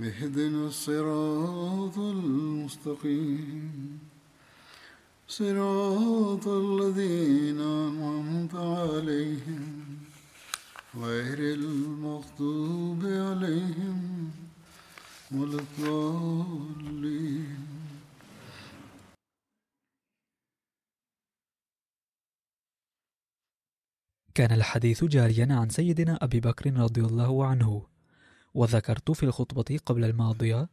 اهدنا الصراط المستقيم. صراط الذين أنعمت عليهم غير المغضوب عليهم ولا الضالين. كان الحديث جاريا عن سيدنا أبي بكر رضي الله عنه. وذكرت في الخطبة قبل الماضية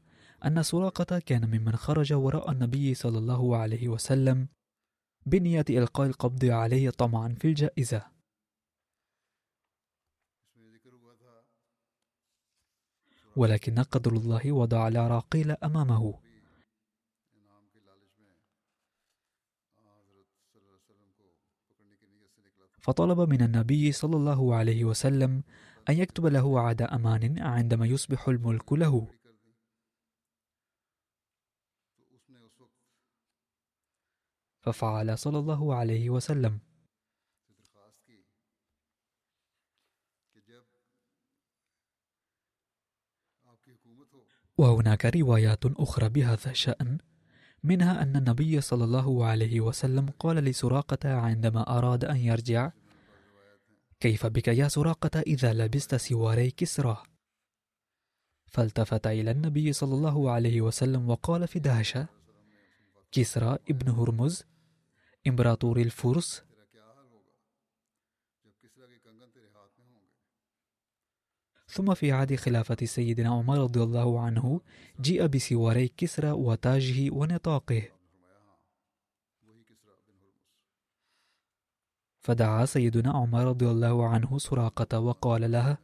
أن سراقة كان ممن خرج وراء النبي صلى الله عليه وسلم بنية إلقاء القبض عليه طمعا في الجائزة. ولكن قدر الله وضع العراقيل أمامه. فطلب من النبي صلى الله عليه وسلم أن يكتب له عهد أمان عندما يصبح الملك له. ففعل صلى الله عليه وسلم. وهناك روايات أخرى بهذا الشأن منها أن النبي صلى الله عليه وسلم قال لسراقة عندما أراد أن يرجع كيف بك يا سراقة إذا لبست سواري كسرى؟ فالتفت إلى النبي صلى الله عليه وسلم وقال في دهشة كسرى ابن هرمز إمبراطور الفرس. ثم في عهد خلافة سيدنا عمر رضي الله عنه جيء بسواري كسرى وتاجه ونطاقه. فدعا سيدنا عمر رضي الله عنه سراقة وقال لها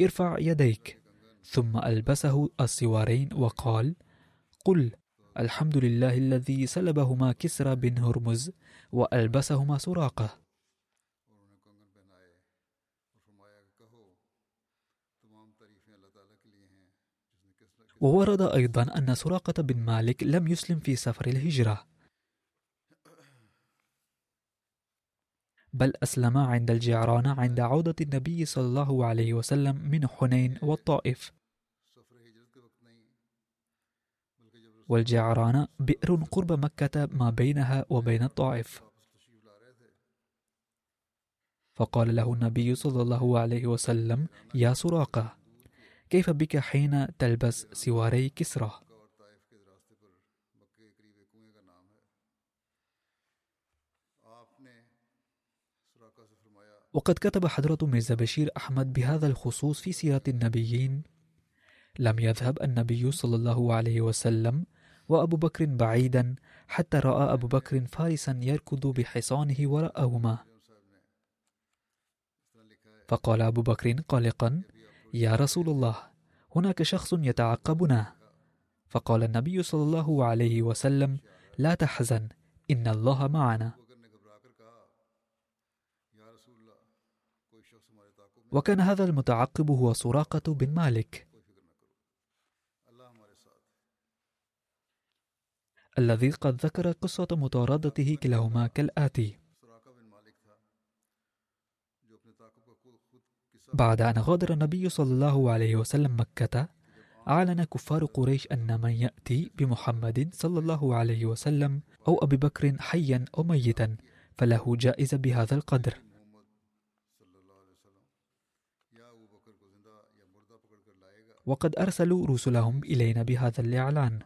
ارفع يديك. ثم ألبسه السوارين وقال قل الحمد لله الذي سلبهما كسرى بن هرمز وألبسهما سراقة. وورد أيضا أن سراقة بن مالك لم يسلم في سفر الهجرة. بل أسلم عند الجعران عند عودة النبي صلى الله عليه وسلم من حنين والطائف. والجعران بئر قرب مكة ما بينها وبين الطائف. فقال له النبي صلى الله عليه وسلم يا سراقة كيف بك حين تلبس سواري كسرى؟ وقد كتب حضرة ميرزا بشير أحمد بهذا الخصوص في سيرة النبيين لم يذهب النبي صلى الله عليه وسلم وأبو بكر بعيدا حتى رأى أبو بكر فارسا يركض بحصانه وراءهما. فقال أبو بكر قلقا يا رسول الله هناك شخص يتعقبنا. فقال النبي صلى الله عليه وسلم لا تحزن إن الله معنا. وكان هذا المتعقب هو سراقة بن مالك. الذي قد ذكر قصة مطاردته كلاهما كالآتي. بعد أن غادر النبي صلى الله عليه وسلم مكة أعلن كفار قريش أن من يأتي بمحمد صلى الله عليه وسلم أو أبي بكر حيا أو ميتا فله جائزة بهذا القدر. وقد أرسلوا رسلهم إلينا بهذا الإعلان.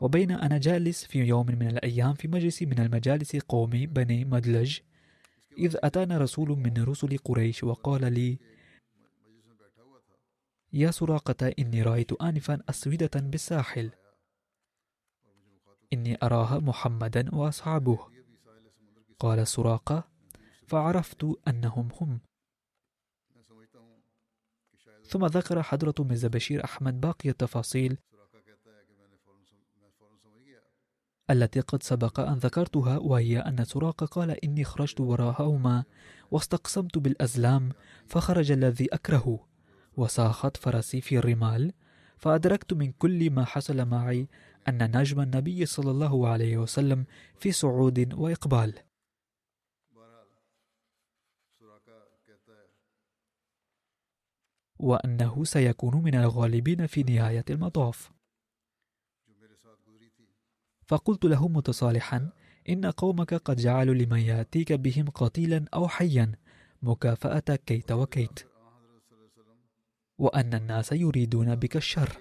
وبين أنا جالس في يوم من الأيام في مجلس من المجالس قوم بني مدلج إذ أتانا رسول من رسل قريش وقال لي يا سراقة إني رأيت آنفا أسودة بالساحل. إني أراها محمدا وأصحابه. قال سراقة فعرفت أنهم هم. ثم ذكر حضرة ميرزا بشير أحمد باقي التفاصيل التي قد سبق أن ذكرتها وهي أن سراقة قال إني خرجت وراءهما واستقسمت بالأزلام فخرج الذي أكره وساخت فرسي في الرمال فأدركت من كل ما حصل معي أن نجم النبي صلى الله عليه وسلم في صعود وإقبال. وأنه سيكون من الغالبين في نهاية المطاف. فقلت له متصالحا إن قومك قد جعلوا لمن يأتيك بهم قتيلا أو حيا مكافأة كيت وكيت. وأن الناس يريدون بك الشر.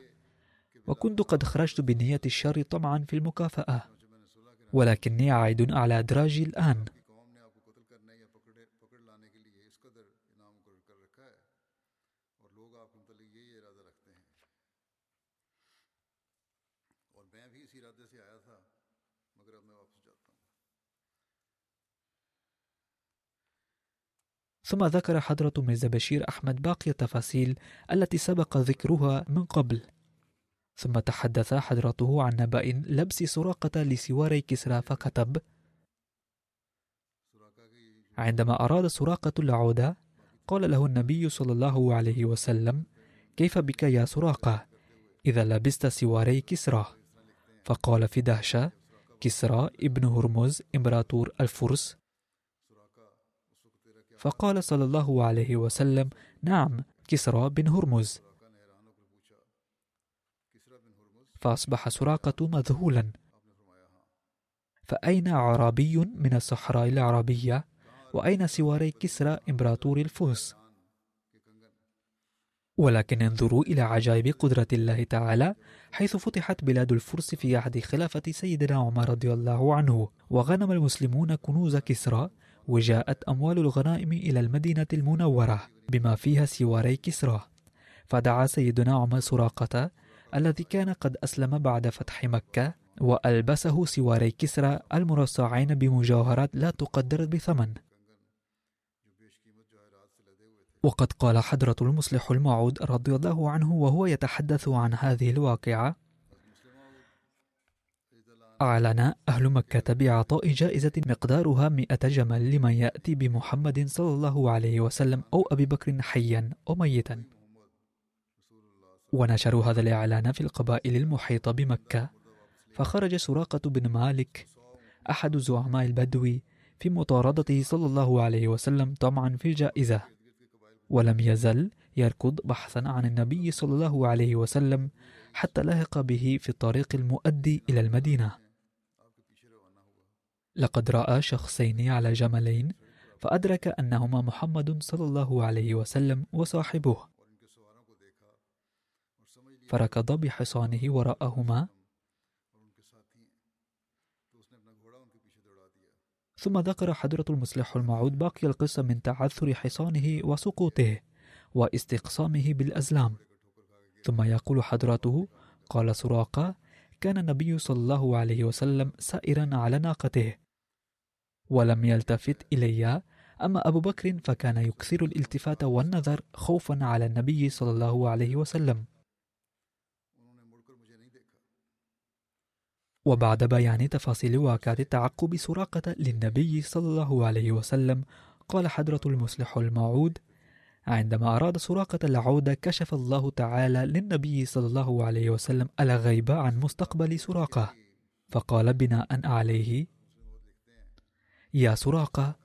وكنت قد خرجت بنية الشر طمعا في المكافأة. ولكني عائد على أدراجي الآن. ثم ذكر حضرة ميرزا بشير أحمد باقي التفاصيل التي سبق ذكرها من قبل. ثم تحدث حضرته عن نبأ لبس سراقة لسواري كسرى فكتب. عندما أراد سراقة العودة قال له النبي صلى الله عليه وسلم كيف بك يا سراقة؟ إذا لبست سواري كسرى. فقال في دهشة كسرى ابن هرمز إمبراطور الفرس فقال صلى الله عليه وسلم نعم كسرى بن هرمز. فأصبح سراقة مذهولا. فأين عربي من الصحراء العربية وأين سواري كسرى إمبراطور الفرس ولكن انظروا إلى عجائب قدرة الله تعالى حيث فتحت بلاد الفرس في عهد خلافة سيدنا عمر رضي الله عنه وغنم المسلمون كنوز كسرى وجاءت أموال الغنائم إلى المدينة المنورة بما فيها سواري كسرى. فدعا سيدنا عمر سراقة الذي كان قد أسلم بعد فتح مكة وألبسه سواري كسرى المرصعين بمجوهرات لا تقدر بثمن. وقد قال حضرة المصلح الموعود رضي الله عنه وهو يتحدث عن هذه الواقعة أعلن أهل مكة بإعطاء جائزة مقدارها مئة جمل لمن يأتي بمحمد صلى الله عليه وسلم أو أبي بكر حيا أو ميتا. ونشروا هذا الإعلان في القبائل المحيطة بمكة. فخرج سراقة بن مالك أحد زعماء البدو في مطاردته صلى الله عليه وسلم طمعا في الجائزة. ولم يزل يركض بحثا عن النبي صلى الله عليه وسلم حتى لحق به في الطريق المؤدي إلى المدينة. لقد رأى شخصين على جملين فأدرك أنهما محمد صلى الله عليه وسلم وصاحبه. فركض بحصانه وراءهما. ثم ذكر حضرة المصلح المعود باقي القصة من تعثر حصانه وسقوطه واستقسامه بالأزلام. ثم يقول حضرته قال سراقة كان النبي صلى الله عليه وسلم سائرا على ناقته. ولم يلتفت إلي. أما أبو بكر فكان يكثر الالتفات والنظر خوفا على النبي صلى الله عليه وسلم. وبعد بيان تفاصيل واقعة التعقب سراقة للنبي صلى الله عليه وسلم قال حضرة المصلح الموعود عندما أراد سراقة العودة كشف الله تعالى للنبي صلى الله عليه وسلم الغيب عن مستقبل سراقة فقال بناء عليه يا سراقة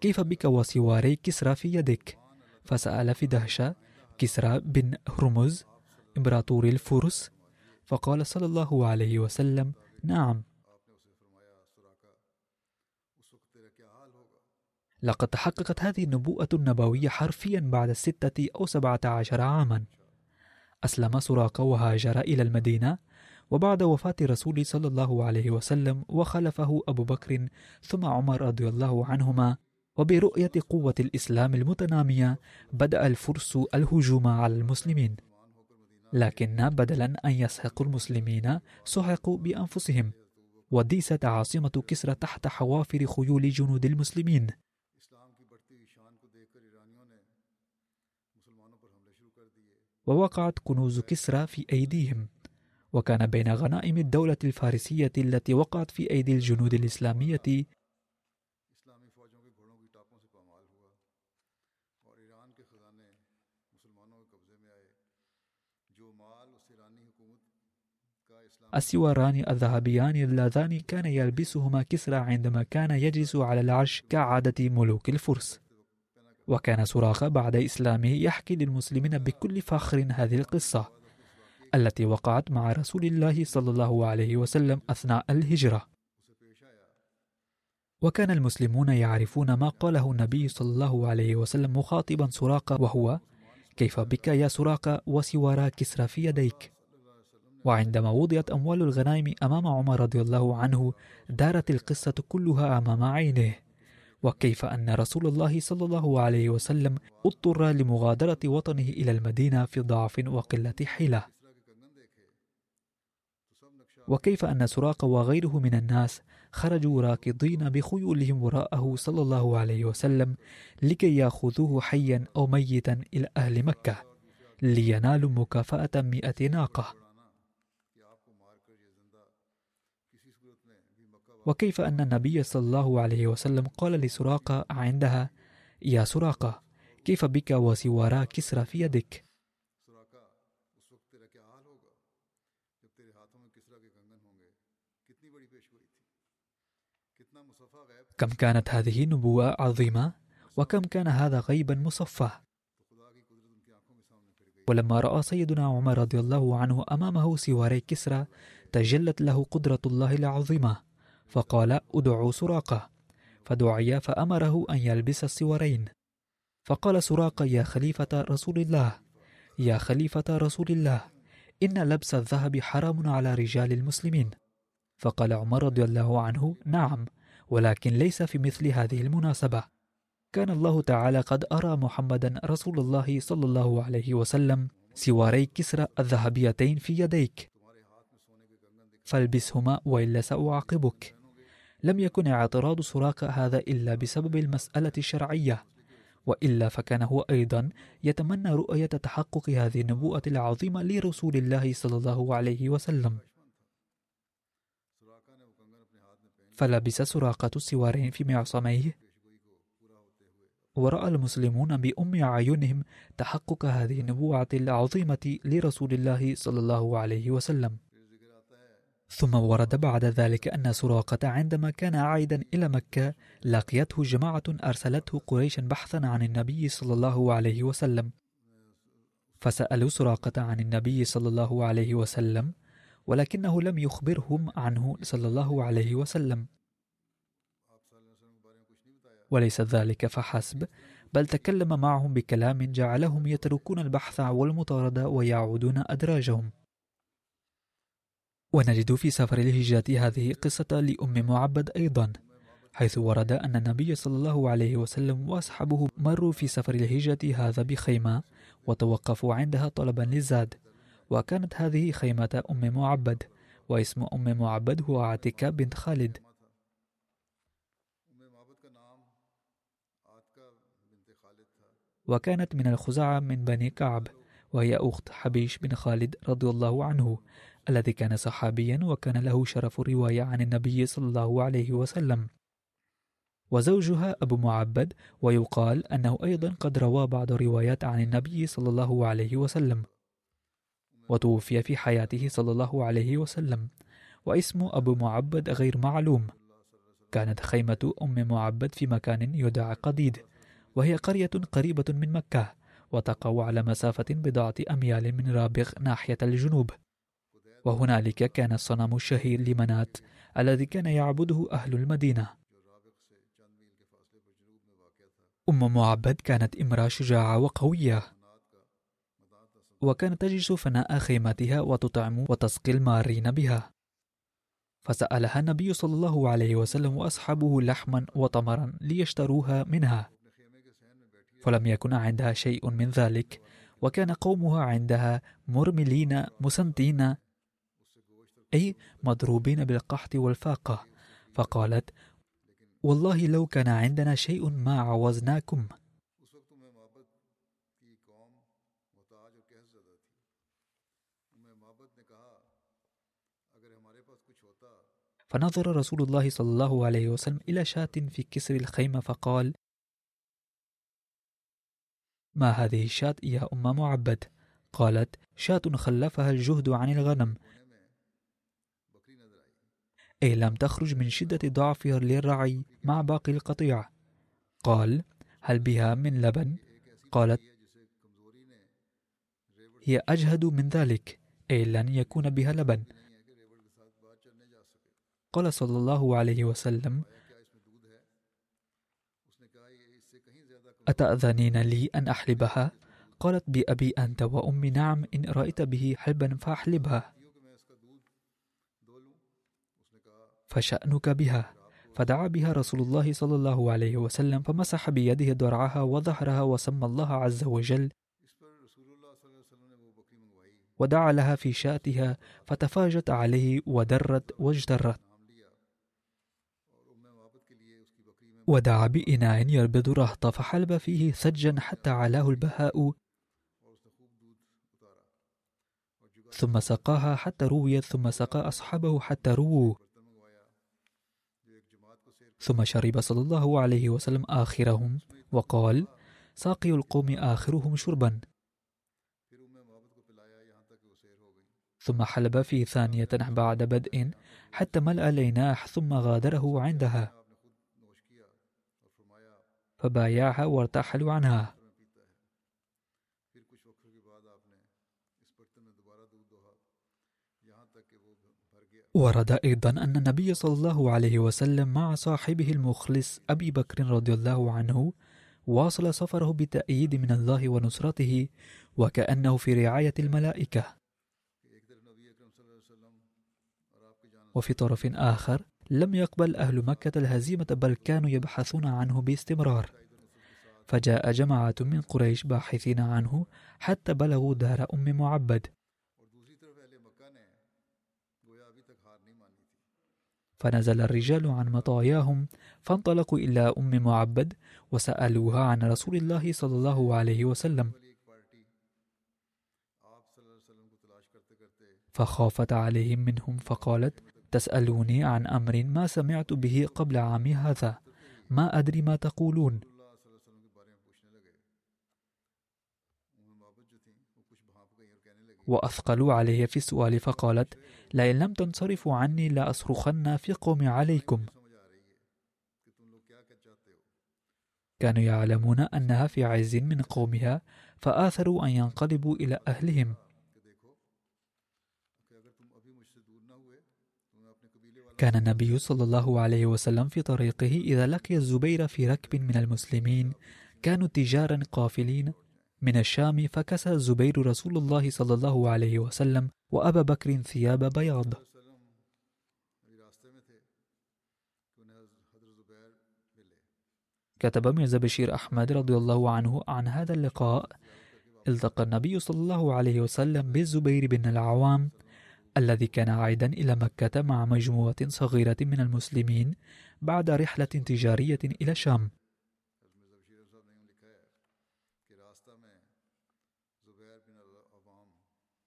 كيف بك وسواري كسرى في يدك؟ فسأل في دهشة كسرى بن هرمز إمبراطور الفرس فقال صلى الله عليه وسلم نعم. لقد تحققت هذه النبوءة النبوية حرفيا بعد ستة أو سبعة عشر عاما. أسلم سراقة وهاجر إلى المدينة وبعد وفاة رسول صلى الله عليه وسلم وخلفه أبو بكر ثم عمر رضي الله عنهما وبرؤية قوة الإسلام المتنامية بدأ الفرس الهجوم على المسلمين. لكن بدلا أن يسحقوا المسلمين سحقوا بأنفسهم وديست عاصمة كسرى تحت حوافر خيول جنود المسلمين. ووقعت كنوز كسرى في أيديهم. وكان بين غنائم الدولة الفارسية التي وقعت في أيدي الجنود الإسلامية. السواران الذهبيان اللذان كان يلبسهما كسرى عندما كان يجلس على العرش كعادة ملوك الفرس. وكان سراقة بعد إسلامه يحكي للمسلمين بكل فخر هذه القصة. التي وقعت مع رسول الله صلى الله عليه وسلم أثناء الهجرة. وكان المسلمون يعرفون ما قاله النبي صلى الله عليه وسلم مخاطبا سراقة وهو كيف بك يا سراقة وسوارا كسرى في يديك؟ وعندما وضعت أموال الغنائم أمام عمر رضي الله عنه دارت القصة كلها أمام عينه وكيف أن رسول الله صلى الله عليه وسلم اضطر لمغادرة وطنه إلى المدينة في ضعف وقلة حيلة. وكيف أن سراق وغيره من الناس خرجوا راكضين بخيولهم وراءه صلى الله عليه وسلم لكي يأخذوه حيا أو ميتا إلى أهل مكة لينالوا مكافأة مئة ناقة. وكيف أن النبي صلى الله عليه وسلم قال لسراقة عندها يا سراقة كيف بك وسوارا كسرى في يدك؟ كم كانت هذه نبوة عظيمة وكم كان هذا غيبا مصفى. ولما رأى سيدنا عمر رضي الله عنه أمامه سواري كسرى تجلت له قدرة الله العظيمة فقال ادعوا سراقة فدعي فأمره أن يلبس السوارين. فقال سراقة يا خليفة رسول الله يا خليفة رسول الله إن لبس الذهب حرام على رجال المسلمين فقال عمر رضي الله عنه نعم ولكن ليس في مثل هذه المناسبة. كان الله تعالى قد أرى محمدا رسول الله صلى الله عليه وسلم سواري كسرى الذهبيتين في يديك. فالبسهما وإلا سأعاقبك. لم يكن اعتراض سراقة هذا إلا بسبب المسألة الشرعية. وإلا فكان هو أيضا يتمنى رؤية تحقق هذه النبوءة العظيمة لرسول الله صلى الله عليه وسلم. فلبس سراقة السوارين في معصميه. ورأى المسلمون بأم أعينهم تحقق هذه النبوة العظيمة لرسول الله صلى الله عليه وسلم. ثم ورد بعد ذلك أن سراقة عندما كان عائدا إلى مكة لقيته جماعة أرسلته قريشا بحثا عن النبي صلى الله عليه وسلم. فسألوا سراقة عن النبي صلى الله عليه وسلم ولكنه لم يخبرهم عنه صلى الله عليه وسلم. وليس ذلك فحسب بل تكلم معهم بكلام جعلهم يتركون البحث والمطاردة ويعودون أدراجهم. ونجد في سفر الهجرة هذه قصة لأم معبد أيضا حيث ورد أن النبي صلى الله عليه وسلم وأصحابه مروا في سفر الهجرة هذا بخيمة وتوقفوا عندها طلبا للزاد. وكانت هذه خيمة أم معبد واسم أم معبد هو عاتكة بنت خالد. وكانت من الخزاعة من بني كعب وهي أخت حبيش بن خالد رضي الله عنه الذي كان صحابيا وكان له شرف الرواية عن النبي صلى الله عليه وسلم. وزوجها أبو معبد ويقال أنه أيضا قد روى بعض الروايات عن النبي صلى الله عليه وسلم. وتوفي في حياته صلى الله عليه وسلم. واسم أبو معبد غير معلوم. كانت خيمة أم معبد في مكان يدعى قديد. وهي قرية قريبة من مكة وتقع على مسافة بضعة أميال من رابغ ناحية الجنوب. وهنالك كان الصنم الشهير لمنات الذي كان يعبده أهل المدينة. أم معبد كانت امرأة شجاعة وقوية. وكانت تجلس فناء خيمتها وتطعم وتسقي المارين بها. فسألها النبي صلى الله عليه وسلم وأصحابه لحما وتمرا ليشتروها منها. فلم يكن عندها شيء من ذلك وكان قومها عندها مرملين مسنتين أي مضروبين بالقحط والفاقة. فقالت والله لو كان عندنا شيء ما عوزناكم. فنظر رسول الله صلى الله عليه وسلم إلى شاة في كسر الخيمة فقال ما هذه الشاة يا أم معبد؟ قالت شاة خلفها الجهد عن الغنم أي لم تخرج من شدة ضعفها للرعي مع باقي القطيع قال هل بها من لبن؟ قالت هي أجهد من ذلك أي لن يكون بها لبن قال صلى الله عليه وسلم أتأذنين لي أن أحلبها؟ قالت بأبي أنت وأمي نعم إن رأيت به حلبا فأحلبها. فشأنك بها. فدعا بها رسول الله صلى الله عليه وسلم فمسح بيده درعها وظهرها وسمى الله عز وجل ودعا لها في شاتها فتفاجت عليه ودرت واجدرت ودعا بإناء يربض رهط فحلب فيه ثجا حتى علاه البهاء. ثم سقاها حتى رويت ثم سقى أصحابه حتى رووا. ثم شرب صلى الله عليه وسلم آخرهم وقال ساقي القوم آخرهم شربا. ثم حلب فيه ثانية بعد بدء حتى ملأ ليناح ثم غادره عندها. فبايعها وارتحلوا عنها. ورد أيضا أن النبي صلى الله عليه وسلم مع صاحبه المخلص أبي بكر رضي الله عنه واصل سفره بتأييد من الله ونصرته وكأنه في رعاية الملائكة. وفي طرف آخر لم يقبل أهل مكة الهزيمة بل كانوا يبحثون عنه باستمرار. فجاء جماعة من قريش باحثين عنه حتى بلغوا دار أم معبد. فنزل الرجال عن مطاياهم فانطلقوا إلى أم معبد وسألوها عن رسول الله صلى الله عليه وسلم. فخافت عليهم منهم فقالت تسألوني عن أمر ما سمعت به قبل عامي هذا. ما أدري ما تقولون. وأثقلوا عليه في السؤال فقالت لئن لم تنصرفوا عني لأصرخن في قوم عليكم. كانوا يعلمون أنها في عز من قومها فآثروا أن ينقلبوا إلى أهلهم. كان النبي صلى الله عليه وسلم في طريقه إذا لقي الزبير في ركب من المسلمين كانوا تجارا قافلين من الشام فكسى الزبير رسول الله صلى الله عليه وسلم وأبا بكر ثياب بياض. كتب ميرزا بشير أحمد رضي الله عنه عن هذا اللقاء. التقى النبي صلى الله عليه وسلم بالزبير بن العوام الذي كان عائدا إلى مكة مع مجموعة صغيرة من المسلمين بعد رحلة تجارية إلى الشام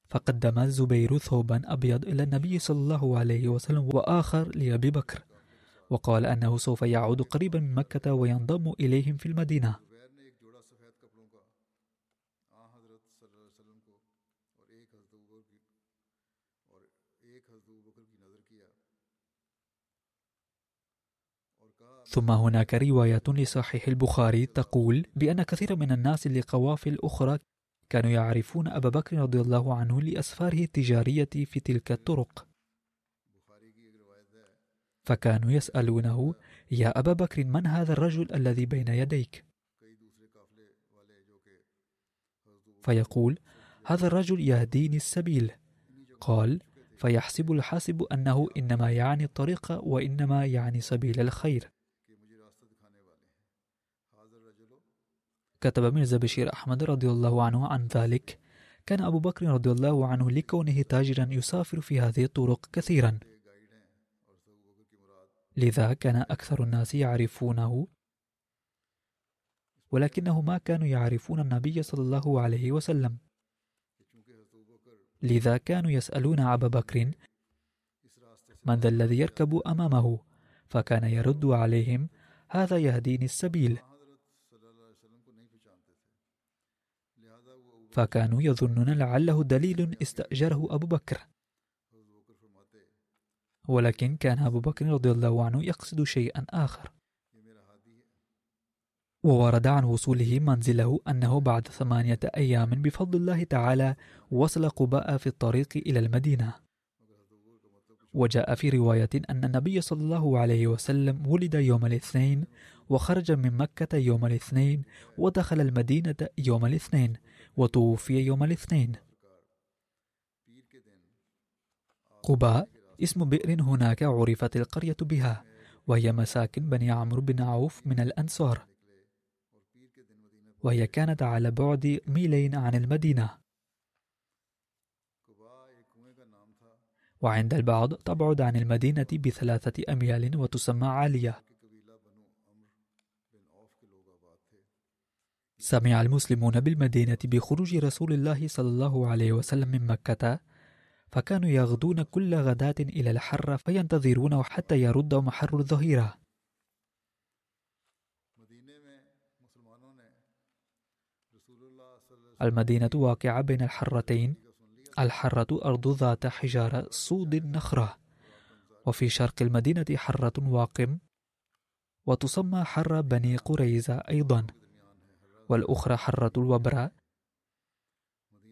فقدم الزبير ثوبا أبيض إلى النبي صلى الله عليه وسلم وآخر لأبي بكر وقال أنه سوف يعود قريبا من مكة وينضم إليهم في المدينة. ثم هناك رواية لصحيح البخاري تقول بأن كثير من الناس لقوافل أخرى كانوا يعرفون أبا بكر رضي الله عنه لأسفاره التجارية في تلك الطرق. فكانوا يسألونه يا أبا بكر من هذا الرجل الذي بين يديك؟ فيقول هذا الرجل يهديني السبيل. قال فيحسب الحاسب أنه إنما يعني الطريق وإنما يعني سبيل الخير. كتب ميرزا بشير أحمد رضي الله عنه عن ذلك. كان أبو بكر رضي الله عنه لكونه تاجرا يسافر في هذه الطرق كثيرا. لذا كان أكثر الناس يعرفونه ولكنه ما كانوا يعرفون النبي صلى الله عليه وسلم. لذا كانوا يسألون أبا بكر من ذا الذي يركب أمامه؟ فكان يرد عليهم هذا يهديني السبيل. فكانوا يظنون لعله دليل استأجره أبو بكر. ولكن كان أبو بكر رضي الله عنه يقصد شيئا آخر. وورد عن وصوله منزله أنه بعد ثمانية أيام بفضل الله تعالى وصل قباء في الطريق إلى المدينة. وجاء في رواية أن النبي صلى الله عليه وسلم ولد يوم الاثنين وخرج من مكة يوم الاثنين ودخل المدينة يوم الاثنين. وتوفي يوم الاثنين. قباء اسم بئر هناك عرفت القرية بها وهي مساكن بني عمرو بن عوف من الأنصار. وهي كانت على بعد ميلين عن المدينة. وعند البعض تبعد عن المدينة بثلاثة أميال وتسمى عالية. سمع المسلمون بالمدينة بخروج رسول الله صلى الله عليه وسلم من مكة فكانوا يغدون كل غداة إلى الحر فينتظرونه حتى يرد محر الظهيرة. المدينة واقعة بين الحرتين الحرة أرض ذات حجارة صود نخرة وفي شرق المدينة حرة واقم وتسمى حر بني قريزة أيضا. والأخرى حرة الوبراء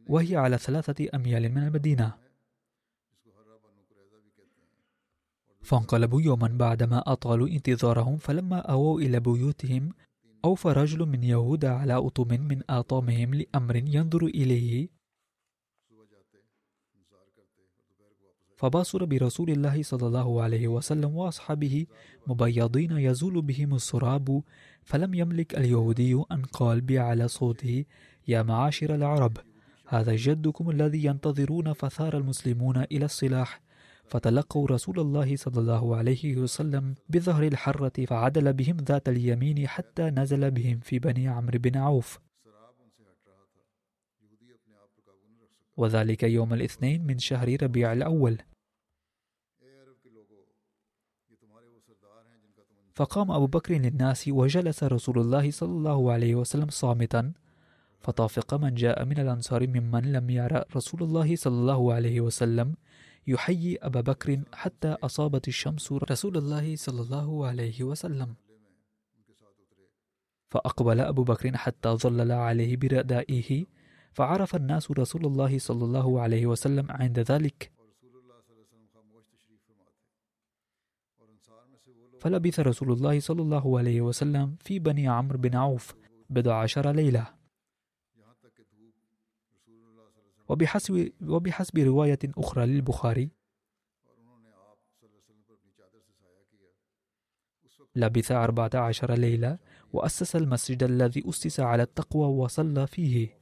وهي على ثلاثة أميال من المدينة. فانقلبوا يوما بعدما أطالوا انتظارهم فلما أووا إلى بيوتهم أوفى رجل من يهود على أطم من آطامهم لأمر ينظر إليه. فباصر برسول الله صلى الله عليه وسلم وأصحابه مبيضين يزول بهم السراب فلم يملك اليهودي أن قال بأعلى صوته يا معاشر العرب هذا جدكم الذي ينتظرون فثار المسلمون إلى الصلاح فتلقوا رسول الله صلى الله عليه وسلم بظهر الحرة فعدل بهم ذات اليمين حتى نزل بهم في بني عمرو بن عوف. وذلك يوم الاثنين من شهر ربيع الأول. فقام أبو بكر للناس وجلس رسول الله صلى الله عليه وسلم صامتا. فطافق من جاء من الأنصار ممن لم يرى رسول الله صلى الله عليه وسلم يحيي أبا بكر حتى أصابت الشمس رسول الله صلى الله عليه وسلم. فأقبل أبو بكر حتى ظلل عليه بردائه فعرف الناس رسول الله صلى الله عليه وسلم عند ذلك. فلبث رسول الله صلى الله عليه وسلم في بني عمرو بن عوف بضع عشر ليلة. وبحسب, وبحسب رواية أخرى للبخاري لبث أربعة عشر ليلة وأسس المسجد الذي أسس على التقوى وصلى فيه.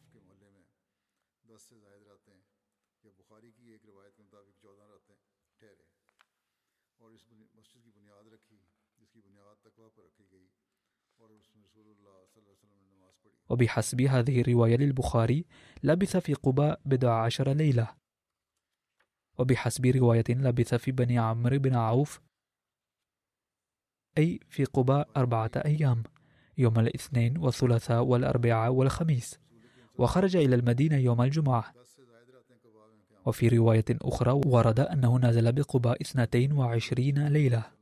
وبحسب هذه الرواية للبخاري لبث في قباء بضع عشر ليلة. وبحسب رواية لبث في بني عمرو بن عوف أي في قباء أربعة أيام يوم الاثنين والثلاثاء والأربعاء والخميس. وخرج إلى المدينة يوم الجمعة. وفي رواية أخرى ورد أنه نزل بقباء اثنتين وعشرين ليلة.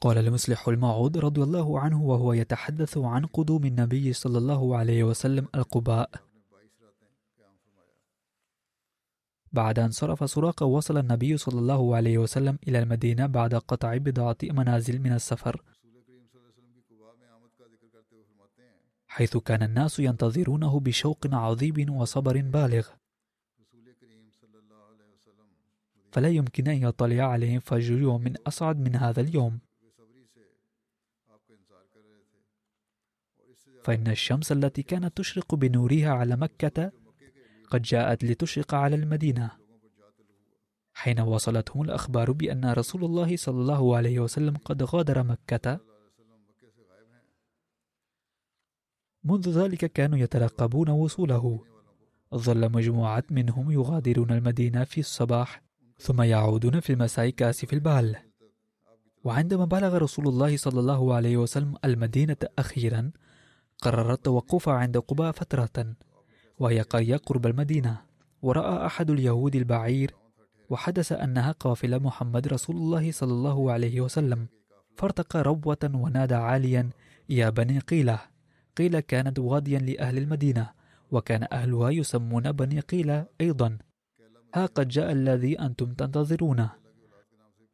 قال المصلح الموعود رضي الله عنه وهو يتحدث عن قدوم النبي صلى الله عليه وسلم القباء. بعد أن صرف سراقة وصل النبي صلى الله عليه وسلم إلى المدينة بعد قطع بضعة منازل من السفر. حيث كان الناس ينتظرونه بشوق عظيم وصبر بالغ. فلا يمكن أن يطلع عليهم فجر يوم أصعد من هذا اليوم. فإن الشمس التي كانت تشرق بنورها على مكة قد جاءت لتشرق على المدينة. حين وصلتهم الأخبار بأن رسول الله صلى الله عليه وسلم قد غادر مكة منذ ذلك كانوا يترقبون وصوله. ظل مجموعة منهم يغادرون المدينة في الصباح ثم يعودون في المساء كاسف البال. وعندما بلغ رسول الله صلى الله عليه وسلم المدينة أخيرا قرر التوقف عند قباء فترة وهي قرية قرب المدينة. ورأى أحد اليهود البعير وحدث أنها قافلة محمد رسول الله صلى الله عليه وسلم. فارتقى ربوة ونادى عاليا يا بني قيلة. قيل كانت واديا لأهل المدينة وكان أهلها يسمون بني قيلة أيضا. ها قد جاء الذي أنتم تنتظرونه.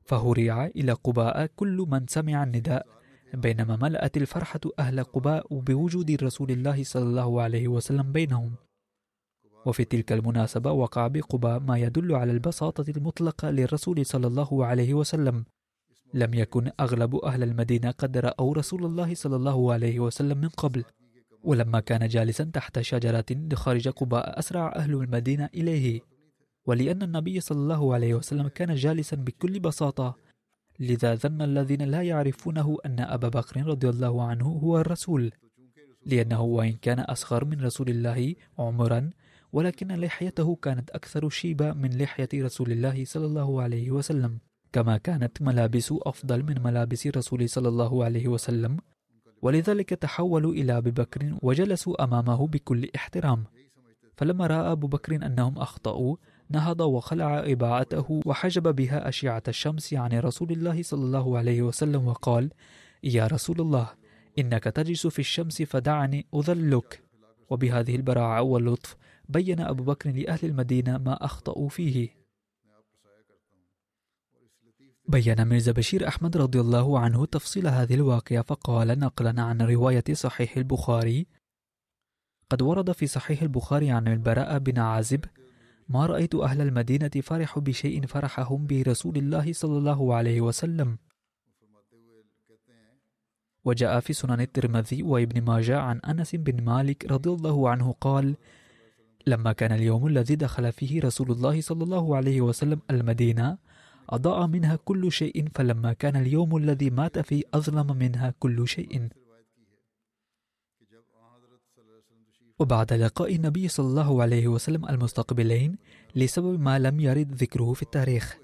فهرع إلى قباء كل من سمع النداء. بينما ملأت الفرحة أهل قباء بوجود رسول الله صلى الله عليه وسلم بينهم. وفي تلك المناسبة وقع بقباء ما يدل على البساطة المطلقة للرسول صلى الله عليه وسلم. لم يكن أغلب أهل المدينة قد رأوا رسول الله صلى الله عليه وسلم من قبل. ولما كان جالسا تحت شجرة خارج قباء أسرع أهل المدينة إليه. ولأن النبي صلى الله عليه وسلم كان جالسا بكل بساطة. لذا ظن الذين لا يعرفونه أن أبا بكر رضي الله عنه هو الرسول لأنه وإن كان أصغر من رسول الله عمرا ولكن لحيته كانت أكثر شيبة من لحية رسول الله صلى الله عليه وسلم. كما كانت ملابس أفضل من ملابس رسول صلى الله عليه وسلم. ولذلك تحولوا إلى أبي بكر وجلسوا أمامه بكل احترام. فلما رأى أبو بكر أنهم أخطأوا نهض وخلع إباعته وحجب بها أشعة الشمس عن رسول الله صلى الله عليه وسلم وقال يا رسول الله إنك تجلس في الشمس فدعني أذلك. وبهذه البراعة واللطف بين أبو بكر لأهل المدينة ما أخطأوا فيه. بين ميرزا بشير أحمد رضي الله عنه تفصيل هذه الواقعة فقال نقلا عن رواية صحيح البخاري. قد ورد في صحيح البخاري عن البراء بن عازب ما رأيت أهل المدينة فرحوا بشيء فرحهم به رسول الله صلى الله عليه وسلم. وجاء في سنن الترمذي وابن ماجه عن أنس بن مالك رضي الله عنه قال لما كان اليوم الذي دخل فيه رسول الله صلى الله عليه وسلم المدينة أضاء منها كل شيء فلما كان اليوم الذي مات فيه أظلم منها كل شيء. وبعد لقاء النبي صلى الله عليه وسلم المستقبلين لسبب ما لم يرد ذكره في التاريخ.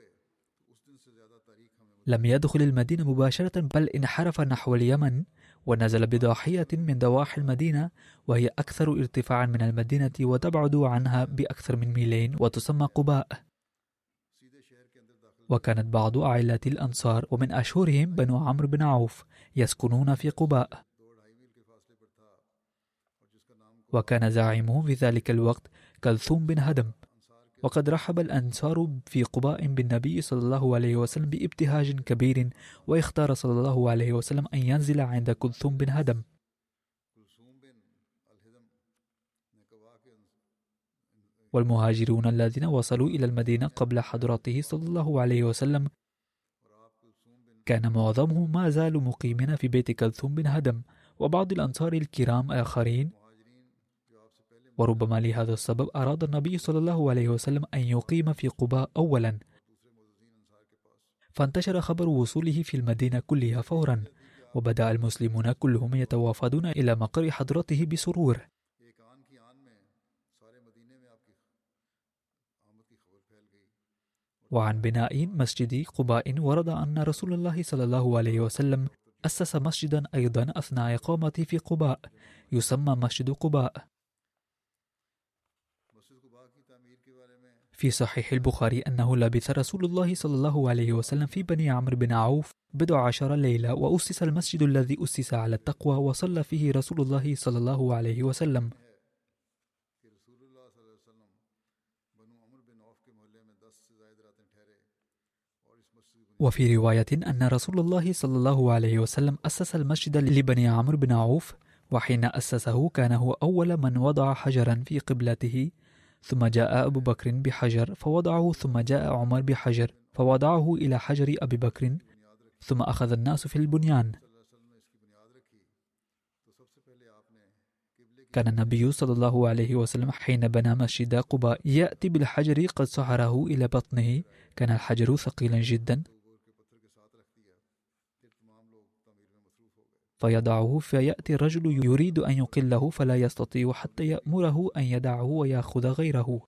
لم يدخل المدينة مباشرة بل انحرف نحو اليمن ونزل بضاحية من ضواحي المدينة وهي أكثر ارتفاعا من المدينة وتبعد عنها بأكثر من ميلين وتسمى قباء. وكانت بعض عائلات الأنصار ومن أشهرهم بنو عمرو بن عوف يسكنون في قباء. وكان زعيمهم في ذلك الوقت كلثوم بن هدم. وقد رحب الأنصار في قباء بالنبي صلى الله عليه وسلم بابتهاج كبير واختار صلى الله عليه وسلم أن ينزل عند كلثوم بن هدم. والمهاجرون الذين وصلوا إلى المدينة قبل حضرته صلى الله عليه وسلم كان معظمهم ما زالوا مقيمين في بيت كلثوم بن هدم وبعض الأنصار الكرام آخرين وربما لهذا السبب أراد النبي صلى الله عليه وسلم أن يقيم في قباء أولا. فانتشر خبر وصوله في المدينة كلها فورا وبدأ المسلمون كلهم يتوافدون إلى مقر حضرته بسرور. وعن بناء مسجد قباء ورد أن رسول الله صلى الله عليه وسلم أسس مسجدا أيضا أثناء إقامته في قباء يسمى مسجد قباء. في صحيح البخاري أنه لبث رسول الله صلى الله عليه وسلم في بني عمرو بن عوف بضع عشر ليلة وأسس المسجد الذي أسس على التقوى وصلى فيه رسول الله صلى الله عليه وسلم. وفي رواية أن رسول الله صلى الله عليه وسلم أسس المسجد لبني عمرو بن عوف وحين أسسه كان هو أول من وضع حجرا في قبلته ثم جاء أبو بكر بحجر فوضعه ثم جاء عمر بحجر فوضعه إلى حجر أبي بكر ثم أخذ الناس في البنيان. كان النبي صلى الله عليه وسلم حين بنى مسجد قباء يأتي بالحجر قد سحره إلى بطنه. كان الحجر ثقيلا جدا. فيضعه فيأتي الرجل يريد أن يقله فلا يستطيع حتى يأمره أن يدعه ويأخذ غيره.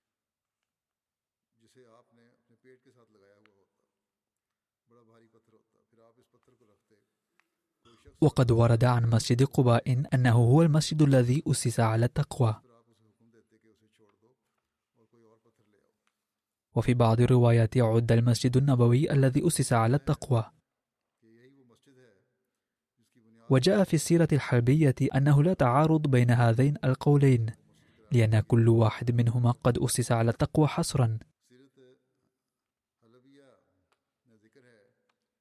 وقد ورد عن مسجد قباء أنه هو المسجد الذي أسس على التقوى. وفي بعض الروايات عد المسجد النبوي الذي أسس على التقوى. وجاء في السيرة الحربية أنه لا تعارض بين هذين القولين لأن كل واحد منهما قد أسس على التقوى حصرا.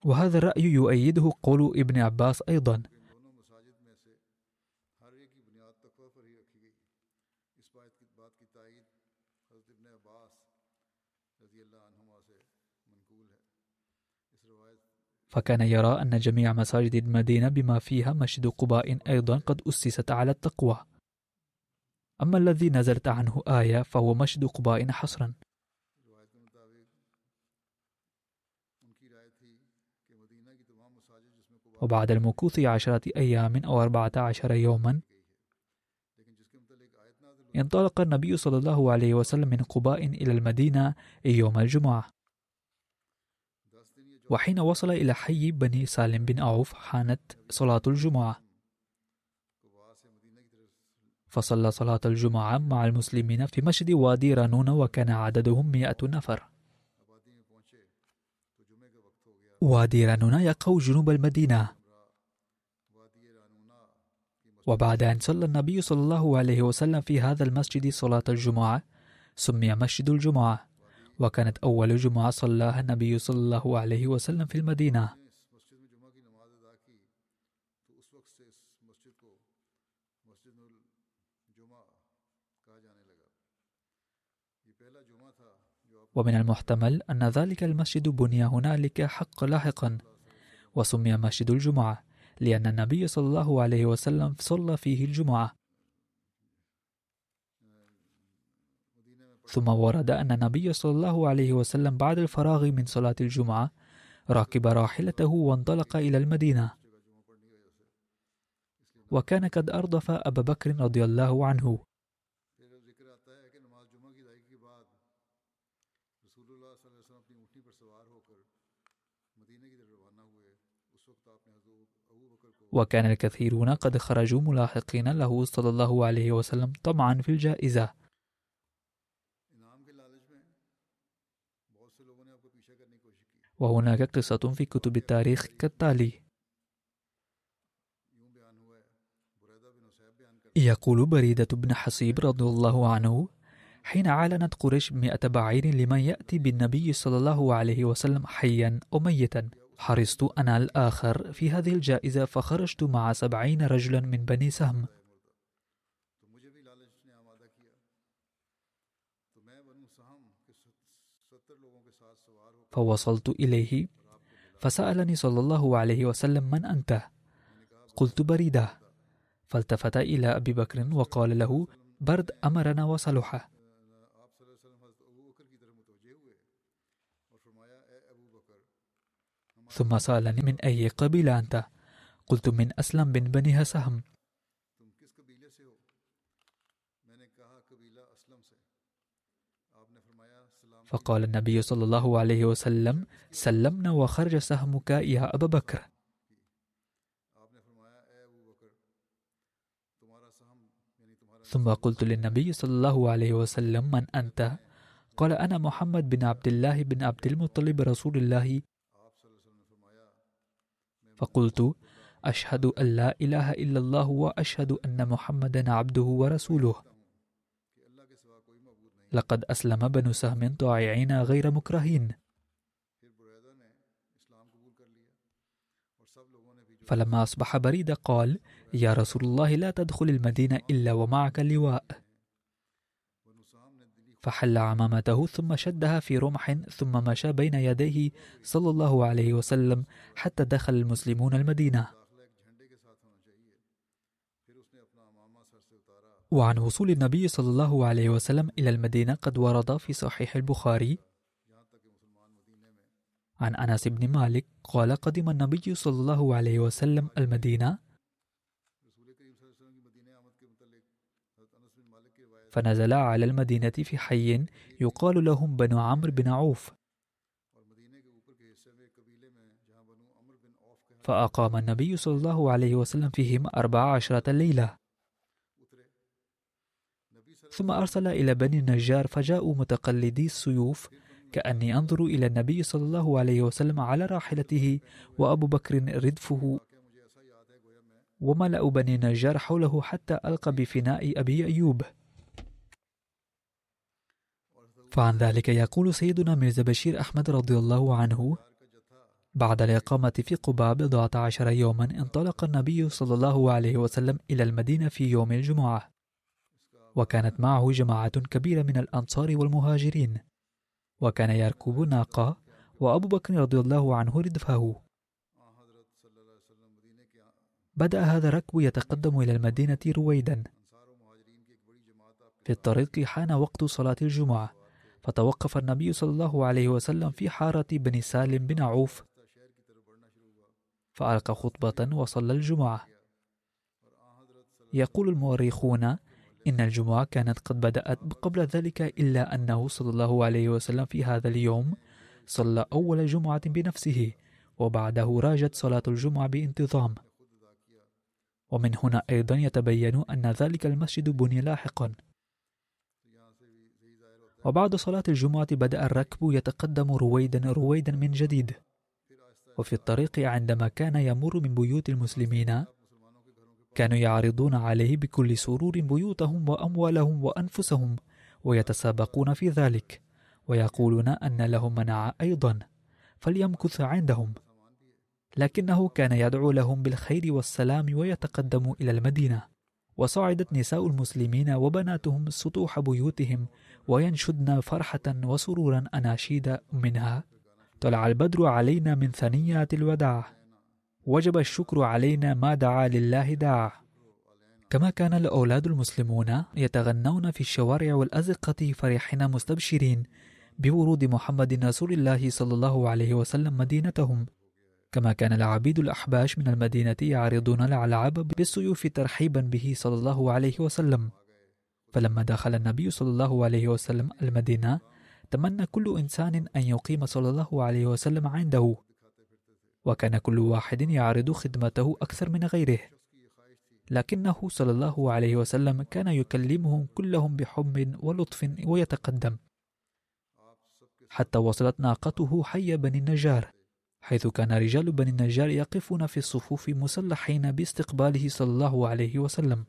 وهذا الرأي يؤيده قول ابن عباس أيضا. فكان يرى أن جميع مساجد المدينة بما فيها مسجد قباء أيضا قد أسست على التقوى. أما الذي نزلت عنه آية فهو مسجد قباء حصرا. وبعد المكوث عشرة أيام أو أربعة عشر يوما انطلق النبي صلى الله عليه وسلم من قباء إلى المدينة يوم الجمعة. وحين وصل إلى حي بني سالم بن عوف حانت صلاة الجمعة. فصلى صلاة الجمعة مع المسلمين في مسجد وادي رانون وكان عددهم مئة نفر. وادي رانون يقع جنوب المدينة. وبعد أن صلى النبي صلى الله عليه وسلم في هذا المسجد صلاة الجمعة سمي مسجد الجمعة. وكانت أول جمعة صلاها النبي صلى الله عليه وسلم في المدينة. ومن المحتمل أن ذلك المسجد بني هنالك حق لاحقا. وسمي مسجد الجمعة لأن النبي صلى الله عليه وسلم صلى فيه الجمعة. ثم ورد أن النبي صلى الله عليه وسلم بعد الفراغ من صلاة الجمعة راكب راحلته وانطلق إلى المدينة. وكان قد أردف أبا بكر رضي الله عنه. وكان الكثيرون قد خرجوا ملاحقين له صلى الله عليه وسلم طمعا في الجائزة. وهناك قصة في كتب التاريخ كالتالي. يقول بريدة بن حصيب رضي الله عنه حين أعلنت قريش مئة بعير لمن يأتي بالنبي صلى الله عليه وسلم حيا أو ميتا حرصت أنا الآخر في هذه الجائزة فخرجت مع سبعين رجلا من بني سهم. فوصلت إليه. فسألني صلى الله عليه وسلم من أنت؟ قلت بريدة. فالتفت إلى أبي بكر وقال له برد أمرنا وصلحه ثم سألني من أي قبيلة أنت؟ قلت من أسلم بن بني سهم فقال النبي صلى الله عليه وسلم سلمنا وخرج سهمك يا أبا بكر. ثم قلت للنبي صلى الله عليه وسلم من أنت؟ قال أنا محمد بن عبد الله بن عبد المطلب رسول الله. فقلت أشهد أن لا إله إلا الله وأشهد أن محمدا عبده ورسوله. لقد أسلم بنو سهم طائعين غير مكرهين. فلما أصبح بريدة قال يا رسول الله لا تدخل المدينة إلا ومعك اللواء. فحل عمامته ثم شدها في رمح ثم مشى بين يديه صلى الله عليه وسلم حتى دخل المسلمون المدينة. وعن وصول النبي صلى الله عليه وسلم إلى المدينة قد ورد في صحيح البخاري. عن أنس بن مالك قال قدم النبي صلى الله عليه وسلم المدينة. فنزل على المدينة في حي يقال لهم بنو عمرو بن عوف. فأقام النبي صلى الله عليه وسلم فيهم أربع عشرة ليلة. ثم أرسل إلى بني النجار فجاءوا متقلدي السيوف كأني أنظر إلى النبي صلى الله عليه وسلم على راحلته وأبو بكر ردفه. وملأ بني النجار حوله حتى ألقى بفناء أبي أيوب. فعن ذلك يقول سيدنا ميرزا بشير أحمد رضي الله عنه بعد الإقامة في قباء بضعة عشر يوما انطلق النبي صلى الله عليه وسلم إلى المدينة في يوم الجمعة. وكانت معه جماعة كبيرة من الأنصار والمهاجرين. وكان يركب ناقة وأبو بكر رضي الله عنه ردفه. بدأ هذا الركب يتقدم إلى المدينة رويدا. في الطريق حان وقت صلاة الجمعة فتوقف النبي صلى الله عليه وسلم في حارة بن سالم بن عوف. فألقى خطبة وصلى الجمعة. يقول المؤرخون إن الجمعة كانت قد بدأت قبل ذلك إلا أنه صلى الله عليه وسلم في هذا اليوم صلى أول جمعة بنفسه وبعده راجت صلاة الجمعة بانتظام. ومن هنا أيضا يتبين أن ذلك المسجد بني لاحقا. وبعد صلاة الجمعة بدأ الركب يتقدم رويدا رويدا من جديد. وفي الطريق عندما كان يمر من بيوت المسلمين كانوا يعرضون عليه بكل سرور بيوتهم وأموالهم وأنفسهم ويتسابقون في ذلك ويقولون أن لهم منع أيضا فليمكث عندهم. لكنه كان يدعو لهم بالخير والسلام ويتقدم إلى المدينة. وصعدت نساء المسلمين وبناتهم سطوح بيوتهم وينشدن فرحة وسرورا أناشيد منها. طلع البدر علينا من ثنيات الوداع. وجب الشكر علينا ما دعا لله داع. كما كان الأولاد المسلمون يتغنون في الشوارع والأزقة فرحين مستبشرين بورود محمد رسول الله صلى الله عليه وسلم مدينتهم. كما كان العبيد الأحباش من المدينة يعرضون الألعاب بالسيوف ترحيبا به صلى الله عليه وسلم. فلما دخل النبي صلى الله عليه وسلم المدينة تمنى كل إنسان أن يقيم صلى الله عليه وسلم عنده. وكان كل واحد يعرض خدمته أكثر من غيره. لكنه صلى الله عليه وسلم كان يكلمهم كلهم بحب ولطف ويتقدم. حتى وصلت ناقته حي بني النجار حيث كان رجال بني النجار يقفون في الصفوف مسلحين باستقباله صلى الله عليه وسلم.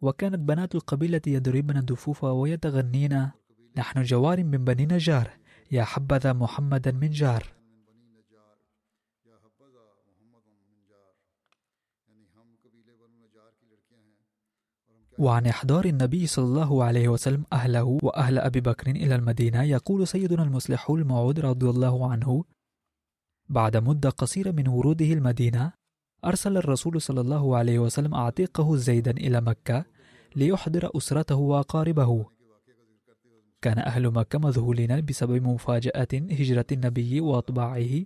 وكانت بنات القبيلة يضربن الدفوف ويتغنين. نحن جوار من بني نجار يا حبذا محمدا من جار. وعن إحضار النبي صلى الله عليه وسلم أهله وأهل أبي بكر إلى المدينة يقول سيدنا المصلح الموعود رضي الله عنه بعد مدة قصيرة من وروده المدينة أرسل الرسول صلى الله عليه وسلم أعتيقه زيدا إلى مكة ليحضر أسرته وأقاربه. كان أهل مكة مذهولين بسبب مفاجأة هجرة النبي وأطباعه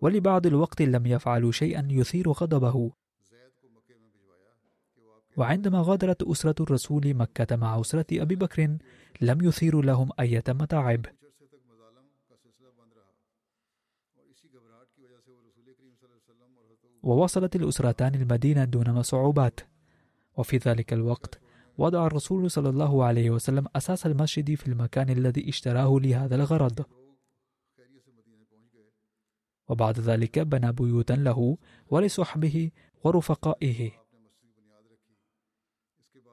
ولبعض الوقت لم يفعلوا شيئا يثير غضبه. وعندما غادرت أسرة الرسول مكة مع أسرة أبي بكر لم يثيروا لهم أية متاعب ووصلت الأسرتان المدينة دون صعوبات وفي ذلك الوقت وضع الرسول صلى الله عليه وسلم أساس المسجد في المكان الذي اشتراه لهذا الغرض. وبعد ذلك بنى بيوتا له ولصحبه ورفقائه.